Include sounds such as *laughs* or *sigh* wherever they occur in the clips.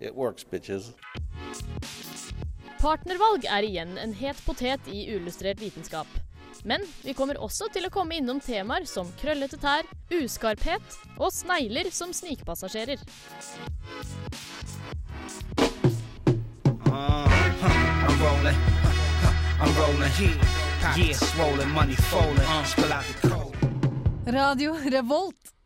it works, bitches. Partnervalg er igjen en het potet i uillustrert vitenskap. Men vi kommer også til å komme innom temaer som krøllete tær, uskarphet og snegler som snikpassasjerer. I'm rolling. *laughs* I'm rolling. Money the cold. Radio Revolt.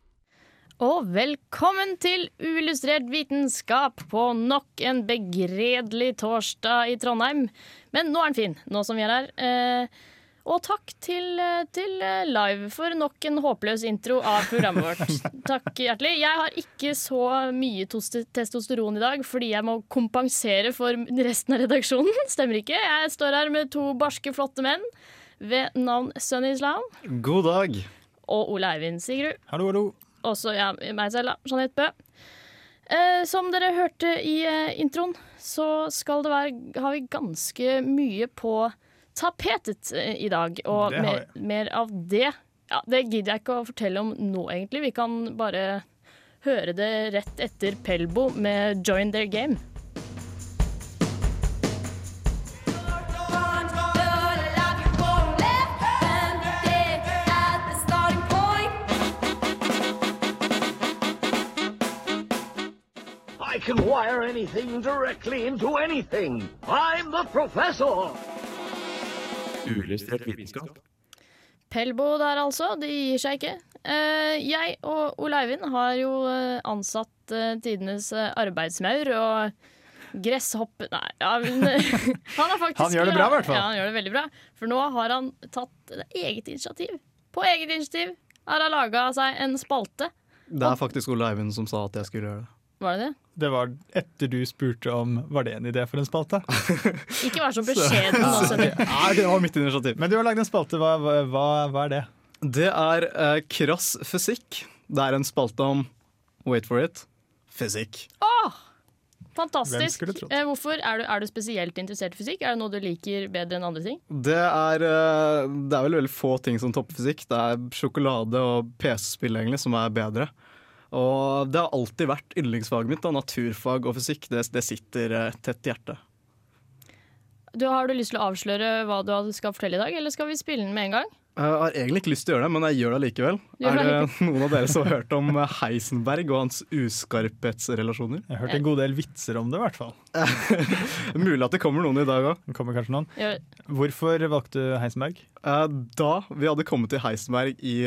Og velkommen til uillustrert vitenskap på nok en begredelig torsdag i Trondheim. Men nå er den fin, nå som vi er her. Eh, og takk til, eh, til eh, Live for nok en håpløs intro av programmet vårt. *laughs* Takk hjertelig. Jeg har ikke så mye testosteron i dag fordi jeg må kompensere for resten av redaksjonen. *laughs* Stemmer ikke. Jeg står her med to barske, flotte menn ved navn Sunny Islam God dag. og Ole Eivind Sigrud Hallo, hallo. Også ja, meg selv, da. Jeanette Bø. Eh, som dere hørte i eh, introen, så skal det være, har vi ganske mye på tapetet eh, i dag. Og mer, mer av det. Ja, det gidder jeg ikke å fortelle om nå, egentlig. Vi kan bare høre det rett etter Pelbo med 'Join Their Game'. Can wire anything directly into anything. I'm the professor. Uillustrert vitenskap. Pelbo der, altså. De gir seg ikke. Eh, jeg og Ole Eivind har jo eh, ansatt eh, tidenes arbeidsmaur og gresshoppe... Nei, ja, *laughs* men, han har faktisk Han gjør det bra, i hvert fall. Ja, han gjør det veldig bra. For nå har han tatt eget initiativ. På eget initiativ har han laga seg en spalte. Det er faktisk Ole Eivind som sa at jeg skulle gjøre det. Var det det? Det var etter du spurte om var det en idé for en spalte. *laughs* Ikke vær så beskjeden nå, skjønner Nei, det var mitt initiativ. Men du har lagd en spalte. Hva, hva, hva, er det? Det er eh, krass fysikk. Det er en spalte om Wait for it fysikk. Åh, fantastisk. skulle? Eh, hvorfor? Er du, er du spesielt interessert i fysikk? Er det noe du liker bedre enn andre ting? Det er, eh, det er vel veldig få ting som topper fysikk. Det er sjokolade og PC-spill egentlig som er bedre. Og det har alltid vært yndlingsfaget mitt. da, Naturfag og fysikk. Det, det sitter eh, tett i hjertet. Du, har du lyst til å avsløre hva du skal fortelle i dag, eller skal vi spille den med en gang? Jeg har egentlig ikke lyst til å gjøre det, men jeg gjør det likevel. Gjør Er det noen av dere som har hørt om eh, Heisenberg og hans uskarphetsrelasjoner? Jeg har hørt en god del vitser om det, i hvert fall. *laughs* Mulig at det kommer noen i dag òg. Kommer kanskje noen. Hvorfor valgte du Heisenberg? Eh, Da vi hadde kommet til Heisenberg i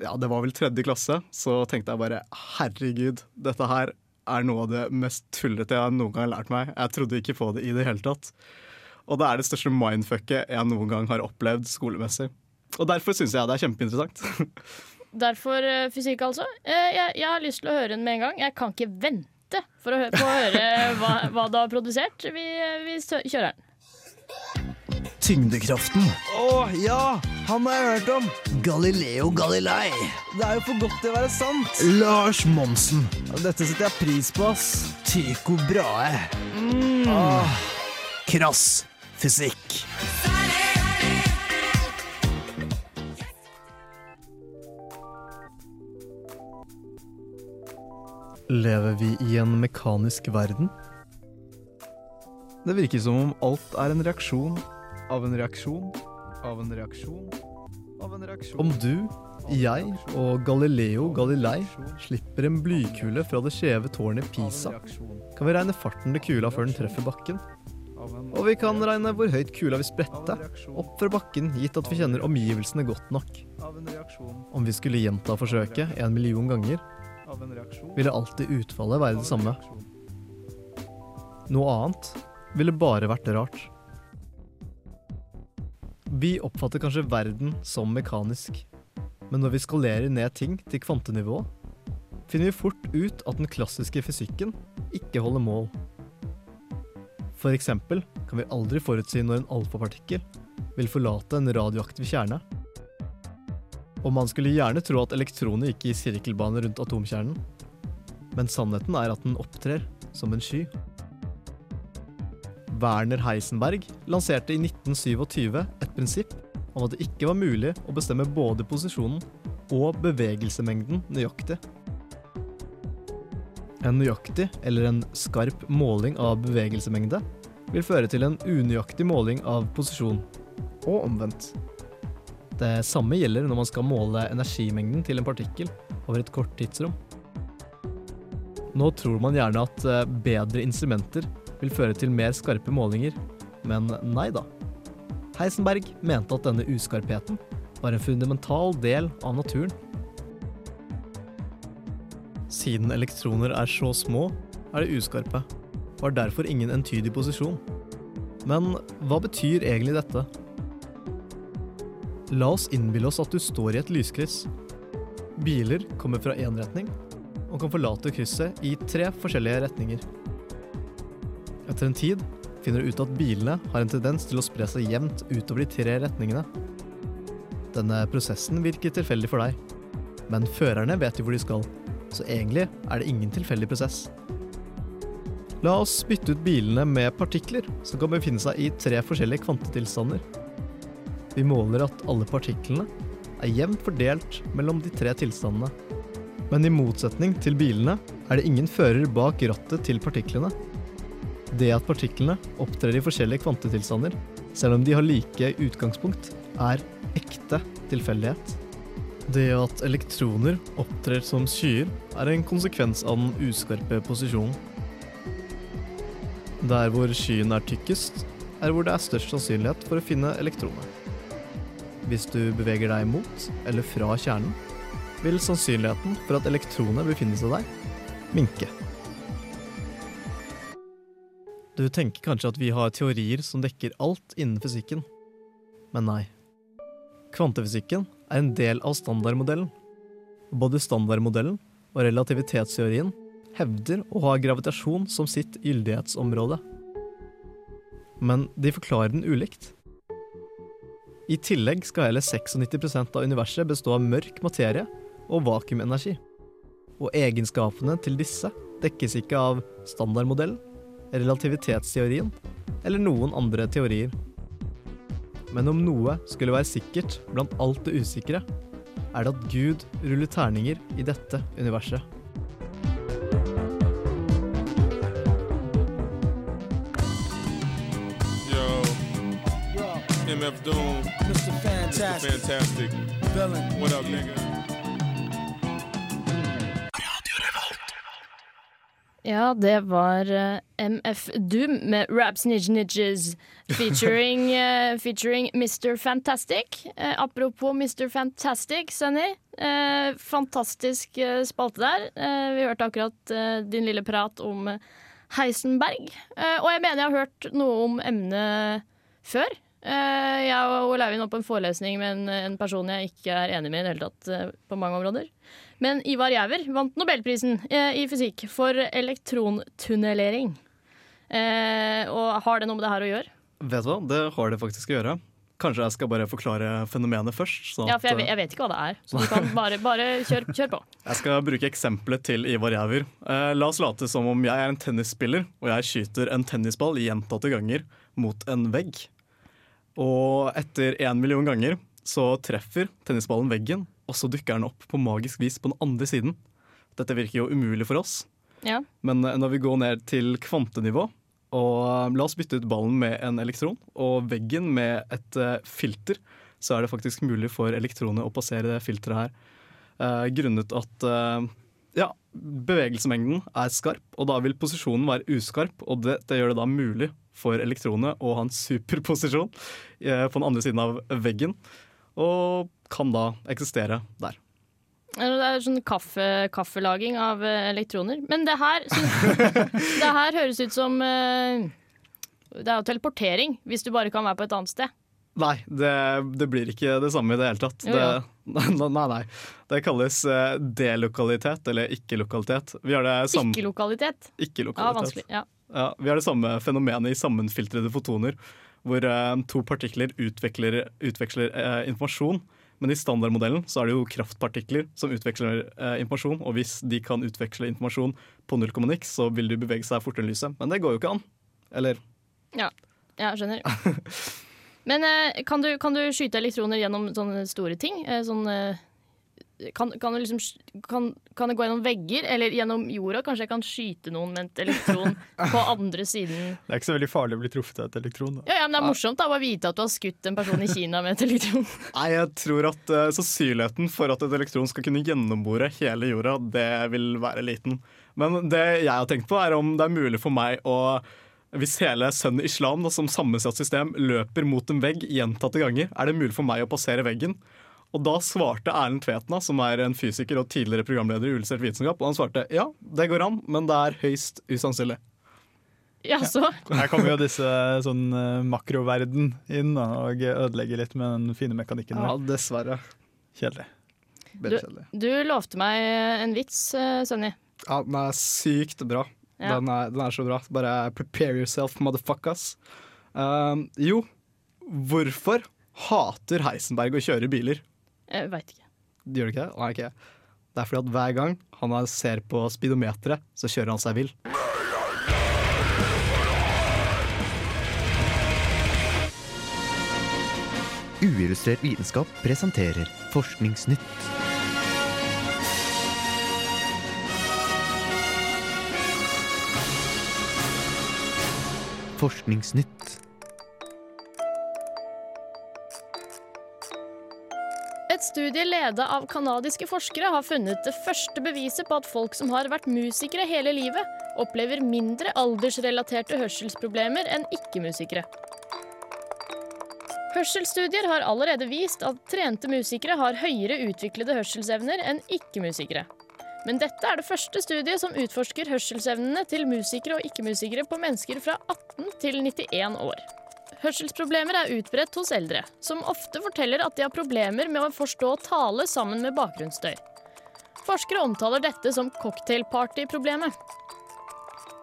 ja, det var vel tredje klasse, så tenkte jeg bare herregud, dette her er noe av det mest tullete jeg noen gang har lært meg. Jeg trodde ikke på det i det hele tatt. Og det er det største mindfucket jeg noen gang har opplevd skolemessig. Og derfor syns jeg det er kjempeinteressant. *laughs* Derfor eh, fysikk, altså. Eh, jeg, jeg har lyst til å høre den med en gang. Jeg kan ikke vente for å, høre, på å høre hva, hva du har produsert. Vi, vi kjører den. Tyngdekraften. Å ja, han har jeg hørt om. Galileo Galilei. Det er jo for godt til å være sant. Lars Monsen. Dette setter jeg pris på, ass. Tycho Brahe. Mm. Krass fysikk. Lever vi i en mekanisk verden? Det virker som om alt er en reaksjon av en reaksjon av en reaksjon av en reaksjon. Om du, jeg og Galileo Galilei slipper en blykule fra det skjeve tårnet i Pisa, kan vi regne farten til kula før den treffer bakken. Og vi kan regne hvor høyt kula vil sprette opp fra bakken, gitt at vi kjenner omgivelsene godt nok. Om vi skulle gjenta forsøket en million ganger, ville alltid utfallet være det samme. Noe annet ville bare vært rart. Vi oppfatter kanskje verden som mekanisk, men når vi skalerer ned ting til kvantenivå, finner vi fort ut at den klassiske fysikken ikke holder mål. For eksempel kan vi aldri forutsi når en alfapartikkel vil forlate en radioaktiv kjerne. Og man skulle gjerne tro at elektroner gikk i sirkelbane rundt atomkjernen, men sannheten er at den opptrer som en sky. Werner Heisenberg lanserte i 1927 et prinsipp om at det ikke var mulig å bestemme både posisjonen og bevegelsemengden nøyaktig. En nøyaktig eller en skarp måling av bevegelsemengde vil føre til en unøyaktig måling av posisjon, og omvendt. Det samme gjelder når man skal måle energimengden til en partikkel over et kort tidsrom. Nå tror man gjerne at eh, bedre instrumenter vil føre til mer skarpe målinger, men nei da. Heisenberg mente at denne uskarpheten var en fundamental del av naturen. Siden elektroner er så små, er de uskarpe, og har derfor ingen entydig posisjon. Men hva betyr egentlig dette? La oss innbille oss at du står i et lyskryss. Biler kommer fra én retning og kan forlate krysset i tre forskjellige retninger. Etter en tid finner du ut at bilene har en tendens til å spre seg jevnt utover de tre retningene. Denne prosessen virker tilfeldig for deg, men førerne vet jo hvor de skal, så egentlig er det ingen tilfeldig prosess. La oss bytte ut bilene med partikler som kan befinne seg i tre forskjellige kvantetilstander. Vi måler at alle partiklene er jevnt fordelt mellom de tre tilstandene. Men i motsetning til bilene er det ingen fører bak rattet til partiklene. Det at partiklene opptrer i forskjellige kvantetilstander, selv om de har like utgangspunkt, er ekte tilfeldighet. Det at elektroner opptrer som skyer, er en konsekvens av den uskarpe posisjonen. Der hvor skyen er tykkest, er hvor det er størst sannsynlighet for å finne elektroner. Hvis du beveger deg mot eller fra kjernen, vil sannsynligheten for at elektroner befinner seg der, minke. Du tenker kanskje at vi har teorier som dekker alt innen fysikken, men nei. Kvantefysikken er en del av standardmodellen. Både standardmodellen og relativitetsteorien hevder å ha gravitasjon som sitt gyldighetsområde. Men de forklarer den ulikt. I tillegg skal hele 96% av universet bestå av mørk materie og vakuumenergi. Og egenskapene til disse dekkes ikke av standardmodellen, relativitetsteorien eller noen andre teorier. Men om noe skulle være sikkert blant alt det usikre, er det at Gud ruller terninger i dette universet. Yo. MF Doom. Mr. Fantastic. Mr. Fantastic. Villain. What up, nigga? Ja, det var eh, MF Doom med Raps Nidge Nidges featuring, *laughs* eh, featuring Mr. Fantastic. Eh, apropos Mr. Fantastic, Sunny. fantastisk spalte der. Vi hørte akkurat din lille prat om Heisenberg. Og jeg mener jeg har hørt noe om emnet før. Eh, jeg og Ole Eivind var på en forelesning med en, en person jeg ikke er enig med i det hele tatt eh, på mange områder. Men Ivar Giæver vant nobelprisen eh, i fysikk for elektrontunnelering. Og har det noe med det her å gjøre? Vet du hva, det har det faktisk å gjøre. Kanskje jeg skal bare forklare fenomenet først. sånn Ja, for jeg, vet- jeg vet ikke hva det er. Så du kan *laughs* bare, bare kjør, kjør på. Jeg skal bruke eksempelet til Ivar Giæver. Eh, la oss late som om jeg er en tennisspiller, og jeg skyter en tennisball gjentatte ganger mot en vegg. Og etter én million ganger så treffer tennisballen veggen, og så dukker den opp på magisk vis på den andre siden. Dette virker jo umulig for oss, Ja. men eh, når vi går ned til kvantenivå, og eh, la oss bytte ut ballen med en elektron, og veggen med et eh, filter, så er det faktisk mulig for elektronet å passere det filteret her. Eh, grunnet at eh, ja, bevegelsemengden er skarp, og da vil posisjonen være uskarp. Og det, det gjør det da mulig for elektronet og hans superposisjon eh, på den andre siden av veggen, og kan da eksistere der. Det er sånn kaffe, kaffelaging av eh, elektroner. Men det her, *laughs* det her høres ut som eh, Det er jo teleportering, hvis du bare kan være på et annet sted. Nei, det, det blir ikke det samme i det hele tatt. Jo. Det, *laughs* nei, nei. Det kalles delokalitet eller ikke-lokalitet. Vi har det samme Ikke-lokalitet. Ikke-lokalitet. Ja, vanskelig. Ja. Ja, vi har det samme fenomenet i sammenfiltrede fotoner, hvor eh, to partikler utveksler, eh, informasjon. Men i standardmodellen så er det jo kraftpartikler som utveksler eh, informasjon. Og hvis de kan utveksle informasjon på null komma niks, så vil de bevege seg fortere enn lyset. Men det går jo ikke an. Eller Ja, jeg skjønner. *laughs* Men eh, kan, du, kan du skyte elektroner gjennom sånne store ting? Eh, sånn, eh, kan, kan, liksom, kan, kan det gå gjennom vegger eller gjennom jorda? Kanskje jeg kan skyte noen med et elektron på andre siden? *laughs* Det er ikke så veldig farlig å bli truffet av et elektron. Da. Ja, ja, men Det er morsomt da, å bare vite at du har skutt en person i Kina med et elektron. *laughs* Nei, jeg tror at uh, sannsynligheten for at et elektron skal kunne gjennombore hele jorda, det vil være liten. Men det jeg har tenkt på, er om det er mulig for meg å hvis hele sønnen Islam da, som sammensatt system løper mot en vegg gjentatte ganger, er det mulig for meg å passere veggen? Og da svarte Erlend Tvetna, som er en fysiker og tidligere programleder i Uillustrert vitenskap, og han svarte ja, det går an, men det er høyst usannsynlig. Jaså? *laughs* Her kommer jo disse sånn eh, makroverden inn og ødelegger litt med den fine mekanikken. Ja, der. dessverre. Kjedelig. Du, du lovte meg en vits, Sonny. Ja, den er sykt bra. Ja. Den, er, den er så bra. Bare prepare yourself, motherfuckers. Uh, jo, hvorfor hater Heisenberg å kjøre biler? Jeg veit ikke. Gjør det ikke det? Nei, ikke. jeg. Det er fordi at hver gang han er- ser på speedometeret, så kjører han seg vill. Uillustrert vitenskap presenterer Forskningsnytt. Forskningsnytt. Studie ledet av kanadiske forskere har funnet det første beviset på at folk som har vært musikere hele livet, opplever mindre aldersrelaterte hørselsproblemer enn ikke-musikere. Hørselsstudier har allerede vist at trente musikere har høyere utviklede hørselsevner enn ikke-musikere. Men dette er det første studiet som utforsker hørselsevnene til musikere og ikke-musikere på mennesker fra 18 til 91 år. Hørselsproblemer er utbredt hos eldre, som ofte forteller at de har problemer med å forstå tale sammen med bakgrunnsstøy. Forskere omtaler dette som cocktailparty-problemet.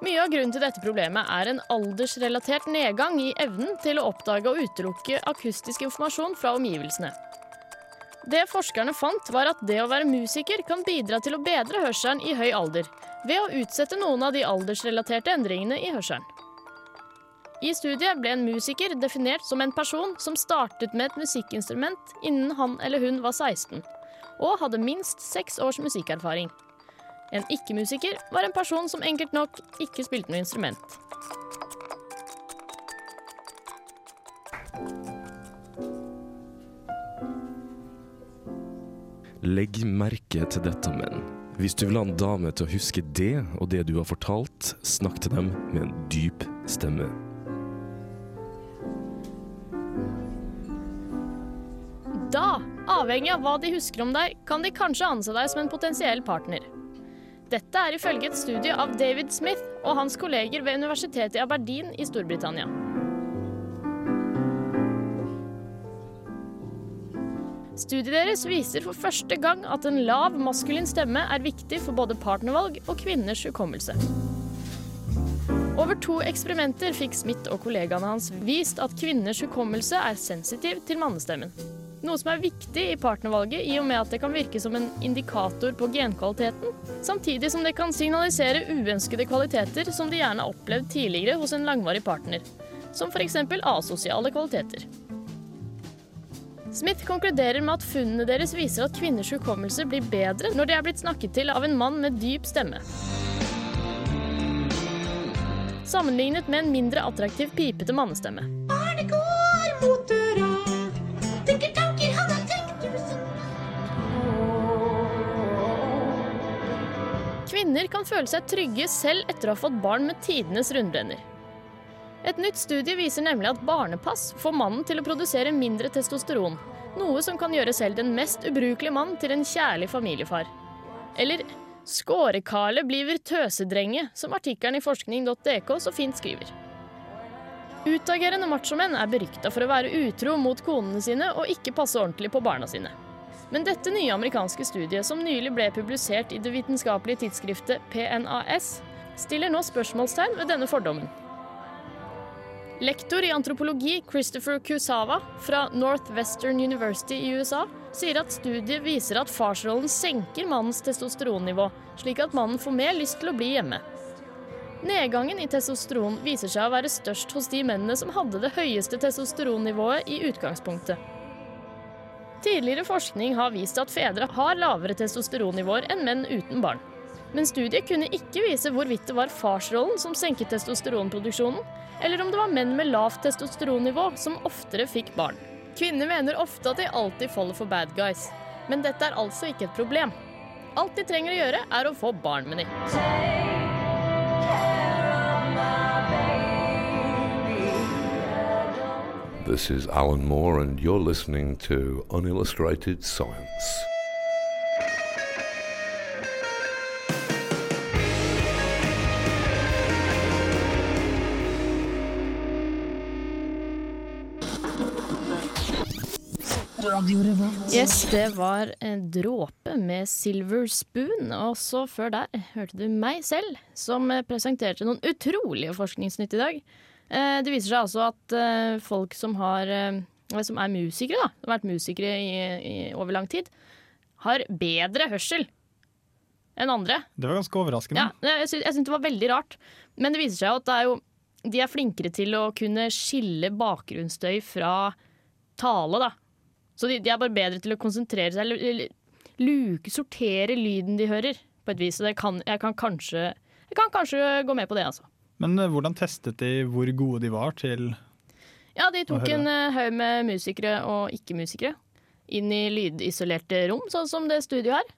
Mye av grunnen til dette problemet er en aldersrelatert nedgang i evnen til å oppdage og utelukke akustisk informasjon fra omgivelsene. Det forskerne fant, var at det å være musiker kan bidra til å bedre hørselen i høy alder, ved å utsette noen av de aldersrelaterte endringene i hørselen. I studiet ble en musiker definert som en person som startet med et musikkinstrument innen han eller hun var 16, og hadde minst seks års musikkerfaring. En ikke-musiker var en person som enkelt nok ikke spilte noe instrument. Legg merke til dette, menn. Hvis du vil ha en dame til å huske det og det du har fortalt, snakk til dem med en dyp stemme. Avhengig av hva de husker om deg, kan de kanskje anse deg som en potensiell partner. Dette er ifølge et studie av David Smith og hans kolleger ved universitetet i Aberdeen i Storbritannia. Studiet deres viser for første gang at en lav maskulin stemme er viktig for både partnervalg og kvinners hukommelse. Over to eksperimenter fikk Smith og kollegaene hans vist at kvinners hukommelse er sensitiv til mannestemmen. Noe som er viktig i partnervalget i og med at det kan virke som en indikator på genkvaliteten, samtidig som det kan signalisere uønskede kvaliteter som de gjerne har opplevd tidligere hos en langvarig partner, som f.eks. asosiale kvaliteter. Smith konkluderer med at funnene deres viser at kvinners hukommelse blir bedre når de er blitt snakket til av en mann med dyp stemme. Sammenlignet med en mindre attraktiv pipete mannestemme. Barnet går mot døra, Kvinner kan føle seg trygge selv etter å ha fått barn med tidenes rundbrenner. Et nytt studie viser nemlig at barnepass får mannen til å produsere mindre testosteron, noe som kan gjøre selv den mest ubrukelige mann til en kjærlig familiefar. Eller Skårekale blir tøsedrenge, som artikkelen i forskning.dk så fint skriver. Utagerende machomenn er berykta for å være utro mot konene sine og ikke passe ordentlig på barna sine. Men dette nye amerikanske studiet, som nylig ble publisert i det vitenskapelige tidsskriftet PNAS, stiller nå spørsmålstegn ved denne fordommen. Lektor i antropologi Christopher Kusawa fra Northwestern University i USA sier at studiet viser at farsrollen senker mannens testosteronnivå, slik at mannen får mer lyst til å bli hjemme. Nedgangen i testosteron viser seg å være størst hos de mennene som hadde det høyeste testosteronnivået i utgangspunktet. Tidligere forskning har vist at fedre har lavere testosteronnivåer enn menn uten barn. Men studiet kunne ikke vise hvorvidt det var farsrollen som senket testosteronproduksjonen, eller om det var menn med lavt testosteronnivå som oftere fikk barn. Kvinner mener ofte at de alltid faller for bad guys, men dette er altså ikke et problem. Alt de trenger å gjøre, er å få barn med dem. This is Alan Moore, and you're listening to Unillustrated Science. Yes, det var en dråpe med Silver Spoon. Og så før der hørte du meg selv, som presenterte noen utrolige forskningsnytt i dag. Eh, Det viser seg altså at eh, folk som, har, eh, som er musikere, da, som har vært musikere i, i, over lang tid, har bedre hørsel enn andre. Det var ganske overraskende. Ja, jeg syns, syns det var veldig rart. Men det viser seg at det er jo, de er flinkere til å kunne skille bakgrunnsstøy fra tale, da. Så de, de er bare bedre til å konsentrere seg, eller, luke, sortere lyden de hører, på et vis. Så det kan, jeg, kan kanskje, jeg kan kanskje gå med på det, altså. Men eh, hvordan testet de hvor gode de var til Ja, de tok en eh, haug med musikere og ikke-musikere inn i lydisolerte rom, sånn som det studioet her.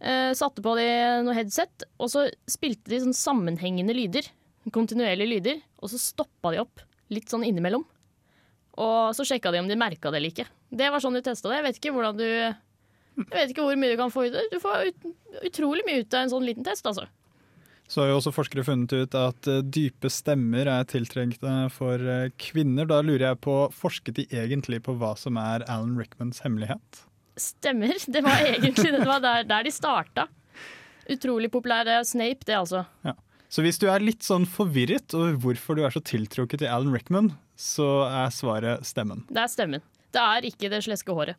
Eh, satte på de noe headset, og så spilte de sånn sammenhengende lyder. Kontinuerlige lyder. Og så stoppa de opp litt sånn innimellom. Og så sjekka de om de merka det eller ikke. Det var sånn de testa det. Jeg vet ikke hvordan du Jeg vet ikke hvor mye du kan få ut. Du får ut, utrolig mye ut av en sånn liten test, altså. Så har jo også forskere funnet ut at eh, dype stemmer er tiltrengte for eh, kvinner. Da lurer jeg på, forsket de egentlig på hva som er Alan Rickmans hemmelighet? Stemmer. *laughs* Det var egentlig det var der, der de starta. Utrolig populær. Er Snape, det, altså. Ja. Så hvis du er litt sånn forvirret over hvorfor du er så tiltrukket til Alan Rickman, så er svaret stemmen. Det er stemmen. Det er ikke det sleske håret.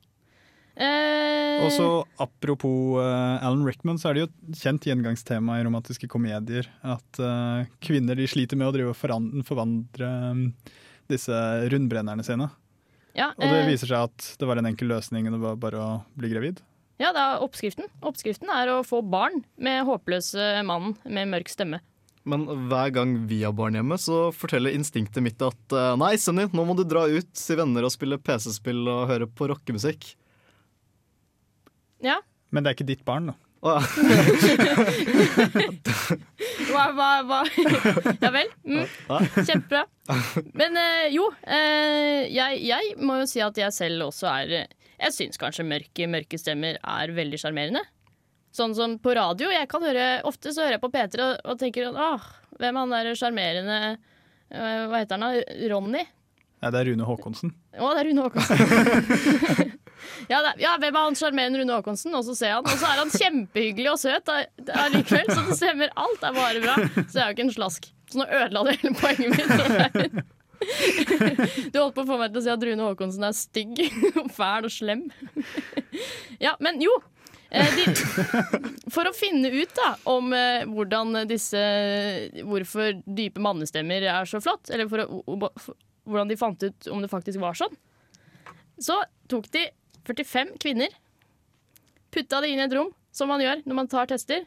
Eh, Og så apropos uh, Alan Rickman, så er det jo et kjent gjengangstema i romantiske komedier at uh, kvinner de sliter med å drive og forvandre mm, disse rundbrennerne sine. ja, Og det eh, viser seg at det var en enkel løsning, og det var bare å bli gravid. ja, det er oppskriften. Oppskriften er å få barn med håpløse mannen med mørk stemme. Men hver gang vi har barn hjemme, så forteller instinktet mitt at nei, Sunny, nå må du dra ut til venner og spille PC-spill og høre på rockemusikk. Ja. Men det er ikke ditt barn, da. Ja. *laughs* Hva, hva, hva? Ja vel. Mm. Kjempebra. Men eh, jo, eh, jeg, jeg må jo si at jeg selv også er Jeg syns kanskje mørke, mørke stemmer er veldig sjarmerende. Sånn som på radio. Jeg kan høre, ofte så hører jeg på P3 og, og tenker åh, hvem er han der sjarmerende eh, Hva heter han da? Ronny? Nei, det er Rune Haakonsen. Å, det er Rune Haakonsen. *laughs* ja, det, ja, hvem er han sjarmerende Rune Haakonsen? Og så ser han, og så er han kjempehyggelig og søt allikevel. Så det stemmer. Alt er bare bra. Så jeg er jo ikke en slask. Så nå ødela du hele poenget mitt. Du holdt på å få meg til å si at Rune Haakonsen er stygg og fæl og slem. Ja, men jo. Eh, de, for å finne ut da om eh, hvordan disse Hvorfor dype mannestemmer er så flott, eller for å, hvordan de fant ut om det faktisk var sånn, så tok de 45 kvinner, putta det inn i et rom, som man gjør når man tar tester,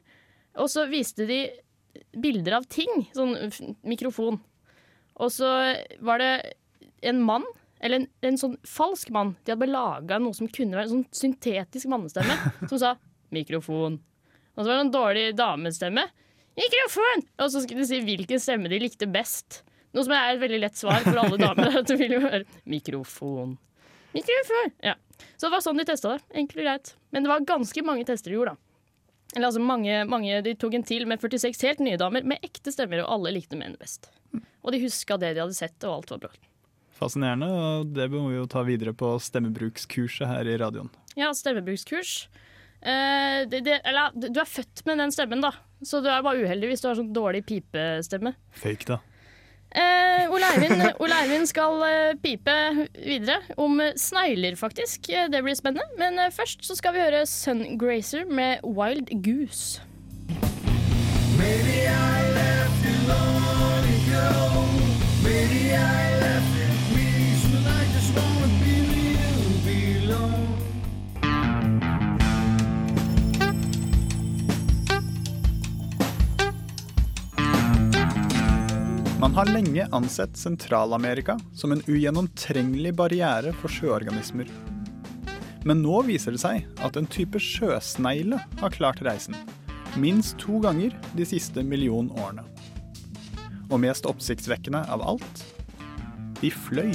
og så viste de bilder av ting, sånn mikrofon. Og så var det en mann, eller en, en sånn falsk mann, de hadde laga noe som kunne være en sånn syntetisk mannestemme, *laughs* som sa 'mikrofon'. Og så var det en dårlig damestemme. 'Mikrofon!' Og så skulle de si hvilken stemme de likte best. Noe som er et veldig lett svar for alle damer. At du vil jo høre 'mikrofon'. Mikrofon! Ja. Så det var sånn de testa det. Enkelt og greit. Men det var ganske mange tester de gjorde, da. Eller altså mange, mange, De tok en til med 46 helt nye damer med ekte stemmer, og alle likte menn best. Og de huska det de hadde sett, og alt var bra. Fascinerende, og det må vi jo ta videre på stemmebrukskurset her i radioen. Ja, stemmebrukskurs. Eh, det, det, eller, du er født med den stemmen, da. så du er bare uheldig hvis du har sånn dårlig pipestemme. Fake, da. Eh, Ole Eivind skal eh, pipe videre om snegler, faktisk. Eh, Det blir spennende. Men eh, først så skal vi høre Sungrazer med Wild Goose. Maybe I Man har lenge ansett Sentral-Amerika som en ugjennomtrengelig barriere for sjøorganismer. Men nå viser det seg at en type sjøsnegle har klart reisen. Minst to ganger de siste million årene. Og mest oppsiktsvekkende av alt de fløy.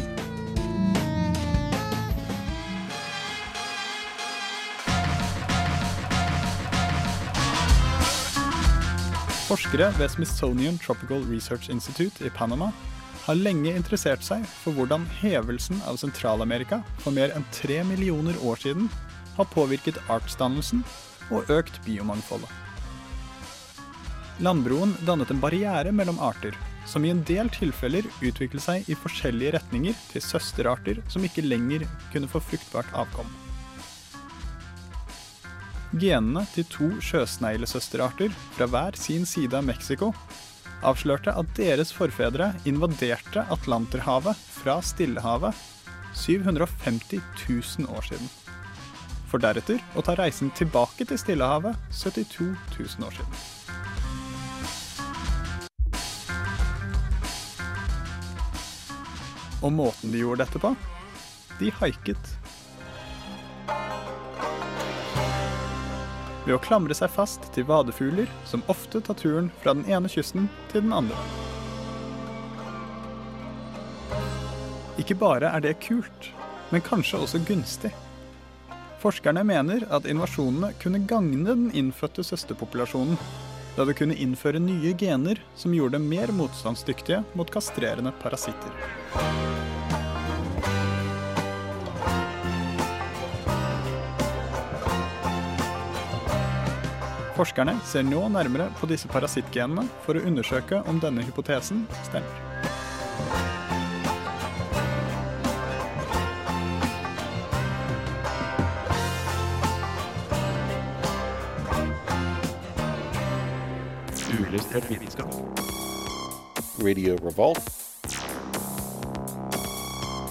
Forskere ved Smithsonian Tropical Research Institute i Panama har lenge interessert seg for hvordan hevelsen av Sentral-Amerika for mer enn tre millioner år siden har påvirket artsdannelsen og økt biomangfoldet. Landbroen dannet en barriere mellom arter, som i en del tilfeller utviklet seg i forskjellige retninger til søsterarter som ikke lenger kunne få fruktbart avkom. Genene til to sjøsneglesøsterarter fra hver sin side av Mexico avslørte at deres forfedre invaderte Atlanterhavet fra Stillehavet 750 000 år siden. For deretter å ta reisen tilbake til Stillehavet 72 000 år siden. Og måten de gjorde dette på? De haiket. Ved å klamre seg fast til vadefugler som ofte tar turen fra den ene kysten til den andre. Ikke bare er det kult, men kanskje også gunstig. Forskerne mener at invasjonene kunne gagne den innfødte søsterpopulasjonen, da det kunne innføre nye gener som gjorde dem mer motstandsdyktige mot kastrerende parasitter. Forskerne ser nå nærmere på disse parasittgenene for å undersøke om denne hypotesen stemmer. Uillustrert vitenskap. Radio Revolt.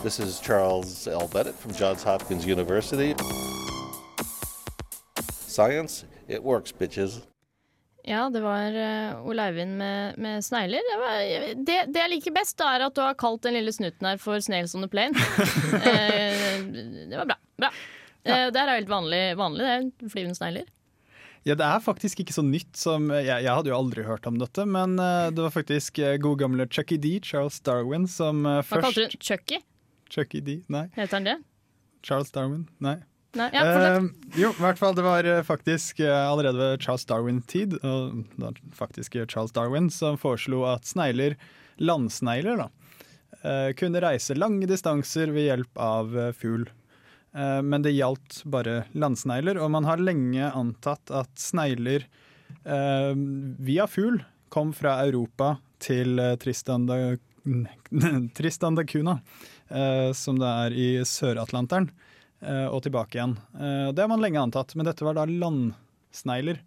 This is Charles L. Bennett from Johns Hopkins University. Science, it works, bitches. Ja, det var uh, Ole Eivind med, med snegler. Det, var, det, det jeg liker best, da, er at du har kalt den lille snuten her for Snails on the Plane. uh, *laughs* det var bra. bra. Eh, det er helt vanlig, vanlig det flyvende snegler. Ja, Det er faktisk ikke så nytt som Jeg, jeg hadde jo aldri hørt om dette, men det var faktisk uh, god gamle Chucky D, Charles Darwin, som uh, Hva kalte du den? Chucky? Chucky D, nei. Heter han det? Charles Darwin, nei. Nei, ja. Eh, jo, i hvert fall det var eh, faktisk eh, allerede ved Charles Darwin-tid, og da faktisk Charles Darwin, som foreslo at snegler, landsnegler, da, eh, kunne reise lange distanser ved hjelp av fugl. Eh, Men det gjaldt bare landsnegler, og man har lenge antatt at snegler eh, via fugl kom fra Europa til Tristan da, *laughs* Tristan da Cunha, eh, som det er i Sør-Atlanteren, og tilbake igjen. Eh, Det har man lenge antatt, men dette var da landsnegler.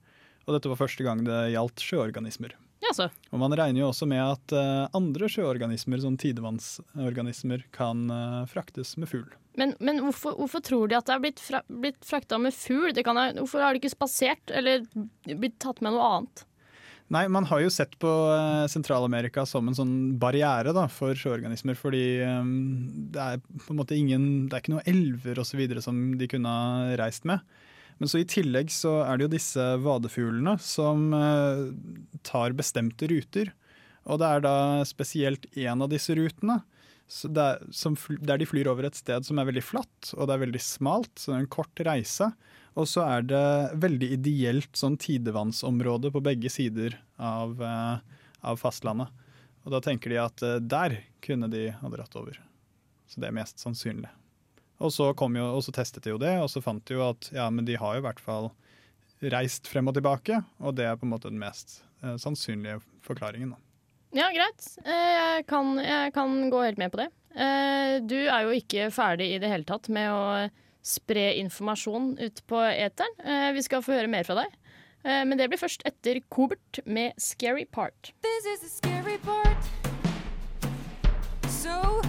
Og dette var første gang det gjaldt sjøorganismer. Ja, Og man regner jo også med at eh, andre sjøorganismer, som tidevannsorganismer, kan eh, fraktes med fugl. Men, men hvorfor, hvorfor tror de at det er blitt, fra, blitt frakta med fugl? Kan, hvorfor har de ikke spasert, eller blitt tatt med noe annet? Nei, man har jo sett på eh, Sentral-Amerika som en sånn barriere da, for sjøorganismer, fordi um, det er på en måte ingen Det er ikke noen elver osv. som de kunne ha reist med. Men så i tillegg så er det jo disse vadefuglene som uh, tar bestemte ruter. Og det er da spesielt én av disse rutene så det er, som, der de flyr over et sted som er veldig flatt, og det er veldig smalt, så det er en kort reise. Og så er det veldig ideelt sånn tidevannsområde på begge sider av, eh, av fastlandet. Og da tenker de at eh, der kunne de ha dratt over. Så det er mest sannsynlig. Og så, jo, og så testet de jo det, og så fant de jo at ja, men de har jo i hvert fall reist frem og tilbake, og det er på en måte den mest eh, sannsynlige forklaringen. Ja, greit. Eh, Jeg kan, jeg kan gå helt med på det. Du er jo ikke ferdig i det hele tatt med å spre informasjon ut på eteren. Eh, Vi skal få høre mer fra deg. Eh, Men det blir først etter Cobert med 'Scary Part'. This is the scary part. So,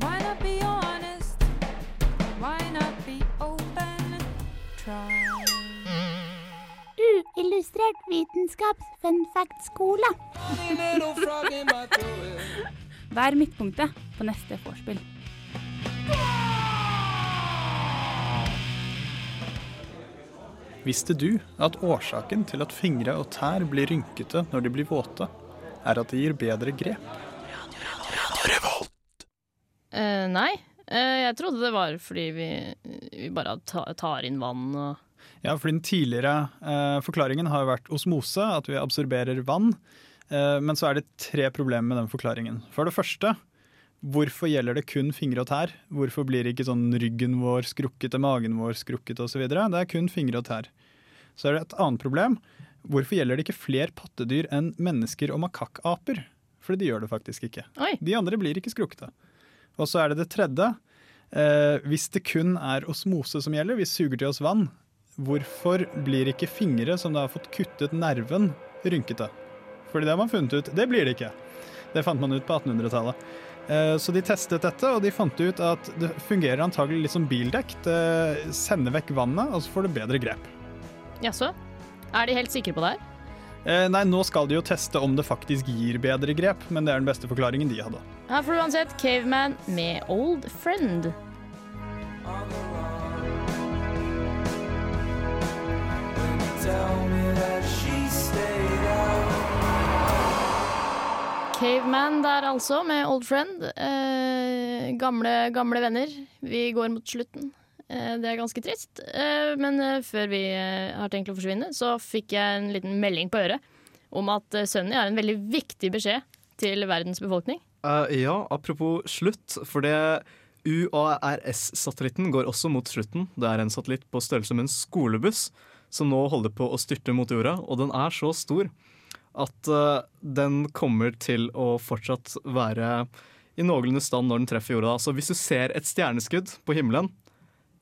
why not be honest? Why not be open? Try. Uillustrert vitenskaps fun fact-skole. Vær midtpunktet på neste vorspiel. Visste du at årsaken til at fingre og tær blir rynkete når de blir våte, er at de gir bedre grep? Uh, nei, Uh, jeg trodde det var fordi vi, vi bare ta, tar inn vann og Ja, for den tidligere uh, forklaringen har jo vært osmose, at vi absorberer vann. Men så er det tre problemer med den forklaringen. For det første, hvorfor gjelder det kun fingre og tær? Hvorfor blir det ikke sånn ryggen vår skrukkete, magen vår skrukkete osv.? Det er kun fingre og tær. Så er det et annet problem. Hvorfor gjelder det ikke flere pattedyr enn mennesker og makakkaper? For de gjør det faktisk ikke. Oi. De andre blir ikke skrukkete. Og så er det det tredje. Eh, hvis det kun er osmose som gjelder, vi suger til oss vann, hvorfor blir ikke fingre som da har fått kuttet nerven, rynkete? Fordi det har man funnet ut. Det blir det ikke. Det fant man ut på 1800-tallet. Eh, Så de testet dette, og de fant ut at det fungerer antagelig litt som bildekk. Det sender vekk vannet, og så får du bedre grep. Jaså? Er de helt sikre på det her? Eh, Nei, nå skal de jo teste om det faktisk gir bedre grep, men det er den beste forklaringen de hadde. Her får du uansett Caveman med Old Friend. Caveman der altså, med Old Friend. Eh, gamle, gamle venner. Vi går mot slutten. Eh, det er ganske trist. Eh, men eh, før vi eh, har tenkt å forsvinne, så fikk jeg en liten melding på øret om at eh, Sunny har en veldig viktig beskjed til verdens befolkning. Uh, ja, apropos slutt, for det UARS-satellitten går også mot slutten. Det er en satellitt på størrelse med en skolebuss som nå holder på å styrte mot jorda, og den er så stor at eh, den kommer til å fortsatt være i noenlunde stand når den treffer jorda. Så hvis du ser et stjerneskudd på himmelen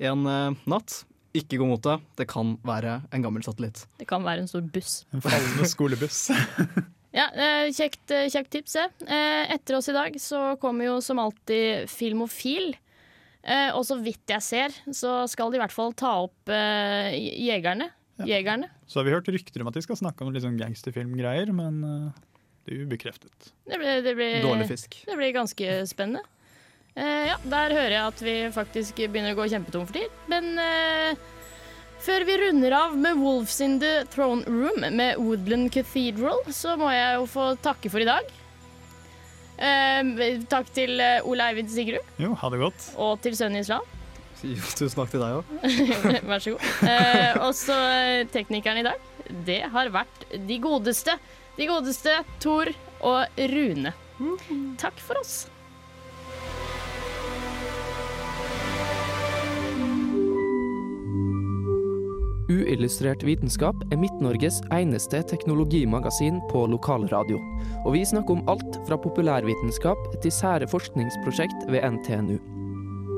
en eh, natt, ikke gå mot det. Det kan være en gammel satellitt. Det kan være en stor buss. En fallende skolebuss. *laughs* Ja, eh, kjekt, kjekt tips, det. Eh, Etter oss i dag så kommer jo som alltid Filmofil. Eh, Og så vidt jeg ser, så skal de i hvert fall ta opp Jegerne. Jegerne. Så har vi hørt rykter om at de skal snakke om litt sånn gangsterfilmgreier, men eh, det er ubekreftet. Det blir, det blir, Dårlig fisk. Det blir ganske spennende. Eh, ja, der hører jeg at vi faktisk begynner å gå kjempetom for tid. Men eh, før vi runder av med Wolves in the Throne Room med Woodland Cathedral, så må jeg jo få takke for i dag. Eh, takk til eh, Ole Eivind Sigrud Jo, ha det godt. og til Sønn Islam. Jo, tusen takk til deg òg. *laughs* Vær så god. Eh, og så eh, teknikeren i dag. Det har vært de godeste. De godeste Tor og Rune. Takk for oss. Uillustrert vitenskap er Midt-Norges eneste teknologimagasin på lokalradio. Og vi snakker om alt fra populærvitenskap til sære forskningsprosjekt ved NTNU.